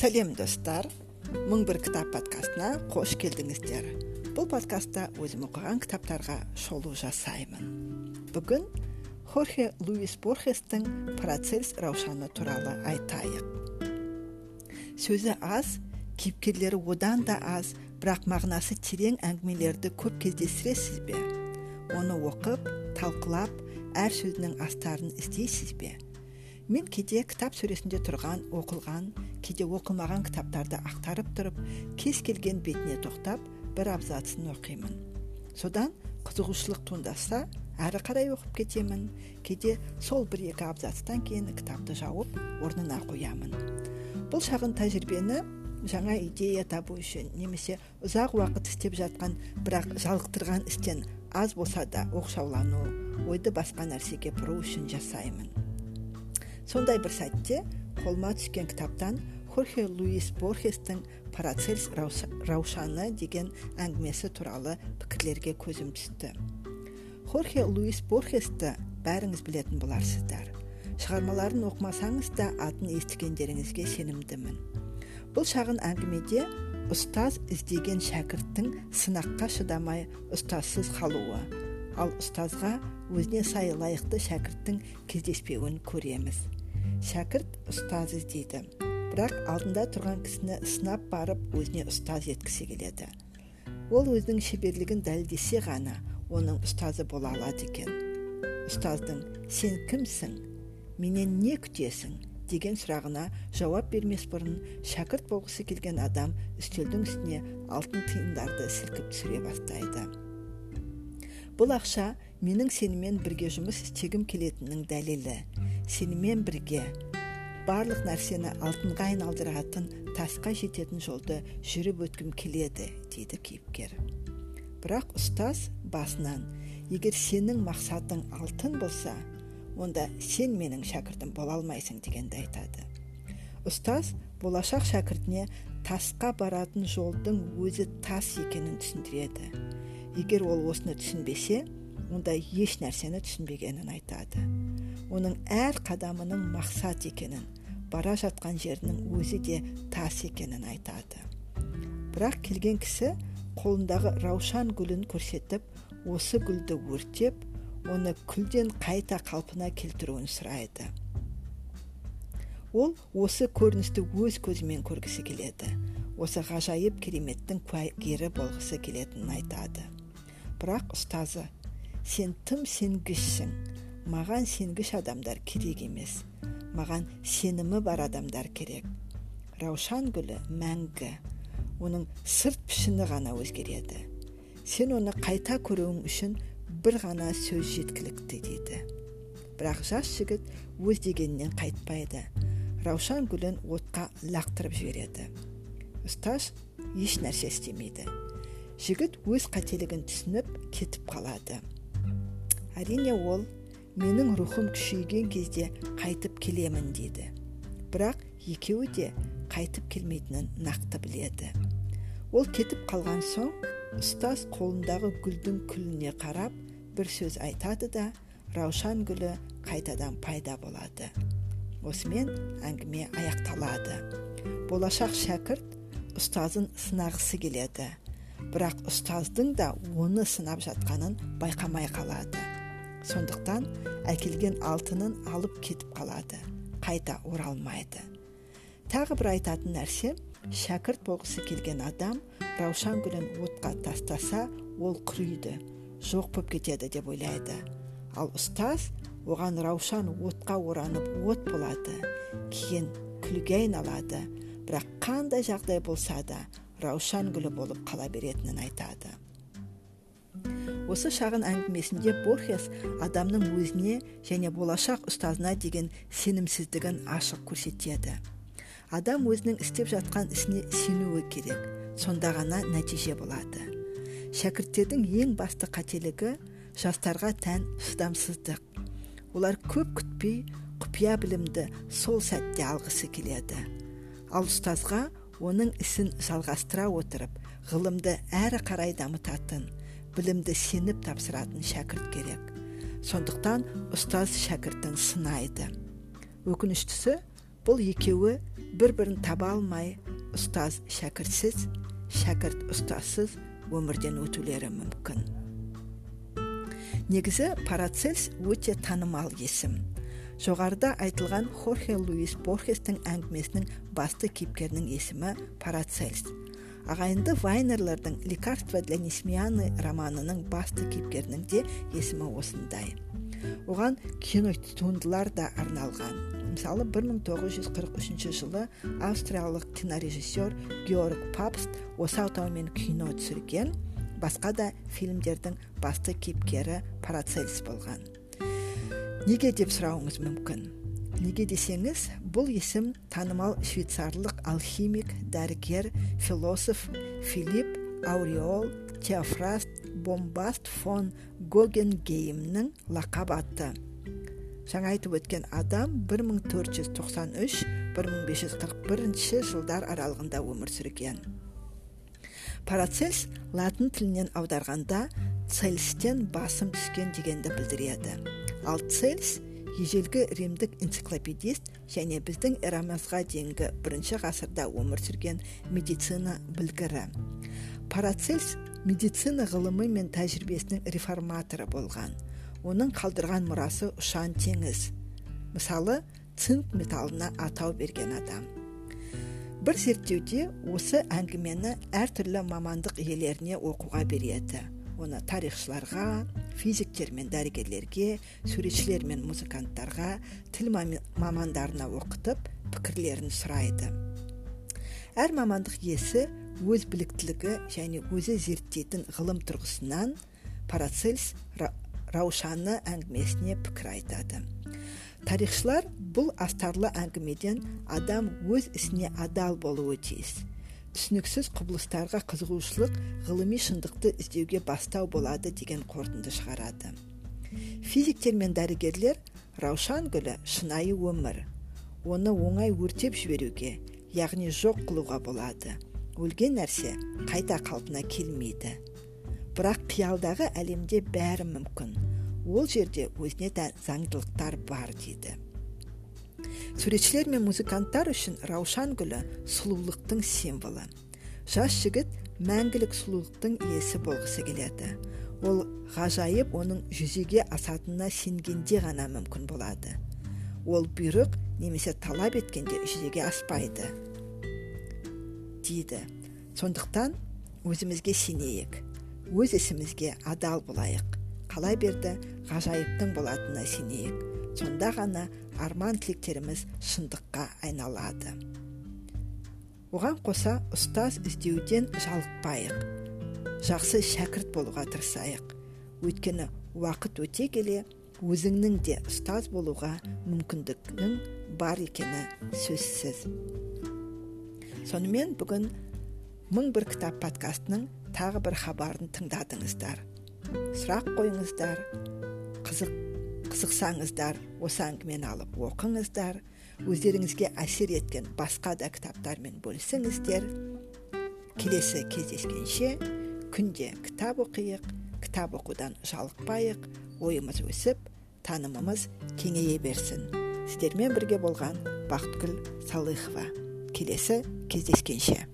сәлем достар. Мың бір кітап подкастына қош келдіңіздер. Бұл подкастта өзім оқыған кітаптарға шолу жасаймын. Бүгін хорхе луис борхестің процесс раушаны туралы айтайық. Сөзі аз кейіпкерлері одан да аз бірақ мағынасы терең әңгімелерді көп кездестіресіз бе? Оны оқып талқылап әр сөзінің астарын іздейсіз бе? Мен кейде кітап сөресінде тұрған оқылған кейде оқылмаған кітаптарды ақтарып тұрып кез келген бетіне тоқтап бір абзацын оқимын. Содан қызығушылық туындаса әрі қарай оқып кетемін. Кейде сол бір екі абзацтан кейін кітапты жауып орнына қоямын. Бұл шағын тәжірибені жаңа идея табу үшін немесе ұзақ уақыт істеп жатқан бірақ жалықтырған істен аз болса да оқшаулану ойды басқа нәрсеге бұру үшін жасаймын. Сондай бір сәтте қолыма түскен кітаптан хорхе луис борхестің парацельс раушаны деген әңгімесі туралы пікірлерге көзім түсті. Хорхе луис борхесті бәріңіз білетін боларсыздар. Шығармаларын оқымасаңыз да атын естігендеріңізге сенімдімін. Бұл шағын әңгімеде ұстаз іздеген шәкірттің сынаққа шыдамай ұстазсыз қалуы ал ұстазға өзіне сай лайықты шәкірттің кездеспеуін көреміз. Шәкірт ұстаз іздейді. Бірақ алдында тұрған кісіні сынап барып өзіне ұстаз еткісі келеді. Ол өзінің шеберлігін дәлелдесе ғана оның ұстазы бола алады екен. Ұстаздың сен кімсің? Менен не күтесің? деген сұрағына жауап бермес бұрын шәкірт болғысы келген адам үстелдің үстіне алтын тиындарды сілкіп түсіре бастайды. Бұл ақша менің сенімен бірге жұмыс істегім келетінінің дәлелі. Сенімен бірге барлық нәрсені алтынға айналдыратын тасқа жететін жолды жүріп өткім келеді дейді кейіпкер. Бірақ ұстаз басынан егер сенің мақсатың алтын болса онда сен менің шәкіртім бола алмайсың дегенді айтады. Ұстаз болашақ шәкіртіне тасқа баратын жолдың өзі тас екенін түсіндіреді. Егер ол осыны түсінбесе онда еш нәрсені түсінбегенін айтады. Оның әр қадамының мақсат екенін бара жатқан жерінің өзі де тас екенін айтады. Бірақ келген кісі қолындағы раушан гүлін көрсетіп осы гүлді өртеп оны күлден қайта қалпына келтіруін сұрайды. Ол осы көріністі өз көзімен көргісі келеді. Осы ғажайып кереметтің куәгері болғысы келетінін айтады. Бірақ ұстазы сен тым сенгішсің маған сенгіш адамдар керек емес. Маған сенімі бар адамдар керек. Раушан гүлі мәңгі. Оның сырт пішіні ғана өзгереді. Сен оны қайта көруің үшін бір ғана сөз жеткілікті дейді. Бірақ жас жігіт өз дегенінен қайтпайды. Раушан гүлін отқа лақтырып жібереді. Ұстаз еш нәрсе істемейді. Жігіт өз қателігін түсініп кетіп қалады. Әрине ол менің рухым күшейген кезде қайтып келемін дейді бірақ екеуі де қайтып келмейтінін нақты біледі. Ол кетіп қалған соң ұстаз қолындағы гүлдің күліне қарап бір сөз айтады да раушан гүлі қайтадан пайда болады осымен әңгіме аяқталады. Болашақ шәкірт ұстазын сынағысы келеді. Бірақ ұстаздың да оны сынап жатқанын байқамай қалады. Сондықтан әкелген алтынын алып кетіп қалады қайта оралмайды. Тағы бір айтатын нәрсе шәкірт болғысы келген адам раушан гүлін отқа тастаса ол құриды жоқ болып кетеді деп ойлайды. Ал ұстаз оған раушан отқа оранып от болады кейін күлге айналады. Бірақ қандай жағдай болса да раушан гүлі болып қала беретінін айтады. Осы шағын әңгімесінде борхес адамның өзіне және болашақ ұстазына деген сенімсіздігін ашық көрсетеді. Адам өзінің істеп жатқан ісіне сенуі керек сонда ғана нәтиже болады. Шәкірттердің ең басты қателігі жастарға тән шыдамсыздық. Олар көп күтпей құпия білімді сол сәтте алғысы келеді. Ал ұстазға оның ісін жалғастыра отырып ғылымды әрі қарай дамытатын білімді сеніп тапсыратын шәкірт керек. Сондықтан ұстаз шәкіртін сынайды. Өкініштісі бұл екеуі бір бірін таба алмай ұстаз шәкіртсіз шәкірт ұстазсыз өмірден өтулері мүмкін. Негізі парацельс өте танымал есім. Жоғарыда айтылған хорхе луис борхестің әңгімесінің басты кейіпкерінің есімі парацельс ағайынды вайнерлердің лекарство для несмеяны романының басты кейіпкерінің де есімі осындай. Оған кинотуындылар да арналған. Мысалы 1943 жылы австриялық кинорежиссер георг папст осы атаумен кино түсірген басқа да фильмдердің басты кейіпкері парацельс болған. Неге деп сұрауыңыз мүмкін? Неге десеңіз бұл есім танымал швейцарлық алхимик дәрігер философ филипп ауреол теофраст бомбаст фон гогенгеймнің лақап аты жаңа айтып өткен адам 1493-1541 жылдар аралығында өмір сүрген. Парацельс латын тілінен аударғанда цельстен басым түскен дегенді білдіреді. Ал цельс ежелгі римдік энциклопедист және біздің эрамызға дейінгі бірінші ғасырда өмір сүрген медицина білгірі. Парацельс медицина ғылымы мен тәжірибесінің реформаторы болған. Оның қалдырған мұрасы ұшан теңіз. Мысалы цинк металлына атау берген адам. Бір зерттеуде осы әңгімені әртүрлі мамандық иелеріне оқуға береді. Оны тарихшыларға физиктер мен дәрігерлерге суретшілер мен музыканттарға тіл мамандарына оқытып пікірлерін сұрайды. Әр мамандық иесі өз біліктілігі және өзі зерттейтін ғылым тұрғысынан парацельс раушаны әңгімесіне пікір айтады. Тарихшылар бұл астарлы әңгімеден адам өз ісіне адал болуы тиіс. Түсініксіз құбылыстарға қызығушылық ғылыми шындықты іздеуге бастау болады деген қорытынды шығарады. Физиктер мен дәрігерлер раушан гүлі шынайы өмір оны оңай өртеп жіберуге яғни жоқ қылуға болады. Өлген нәрсе қайта қалпына келмейді. Бірақ қиялдағы әлемде бәрі мүмкін. Ол жерде өзіне тән заңдылықтар бар дейді. Суретшілер мен музыканттар үшін раушан гүлі сұлулықтың символы жас жігіт мәңгілік сұлулықтың иесі болғысы келеді ол ғажайып оның жүзеге асатынына сенгенде ғана мүмкін болады ол бұйрық немесе талап еткенде жүзеге аспайды дейді сондықтан өзімізге сенейік өз ісімізге адал болайық қала берді ғажайыптың болатынына сенейік сонда ғана арман тілектеріміз шындыққа айналады. Оған қоса ұстаз іздеуден жалықпайық. Жақсы шәкірт болуға тырысайық. Өйткені уақыт өте келе өзіңнің де ұстаз болуға мүмкіндігің бар екені сөзсіз. Сонымен бүгін мың бір кітап подкастының тағы бір хабарын тыңдадыңыздар. Сұрақ қойыңыздар қызық қызықсаңыздар осы әңгімені алып оқыңыздар өздеріңізге әсер еткен басқа да кітаптармен бөлісіңіздер. Келесі кездескенше күнде кітап оқиық кітап оқудан жалықпайық ойымыз өсіп танымымыз кеңейе берсін. Сіздермен бірге болған бақытгүл салыхова келесі кездескенше.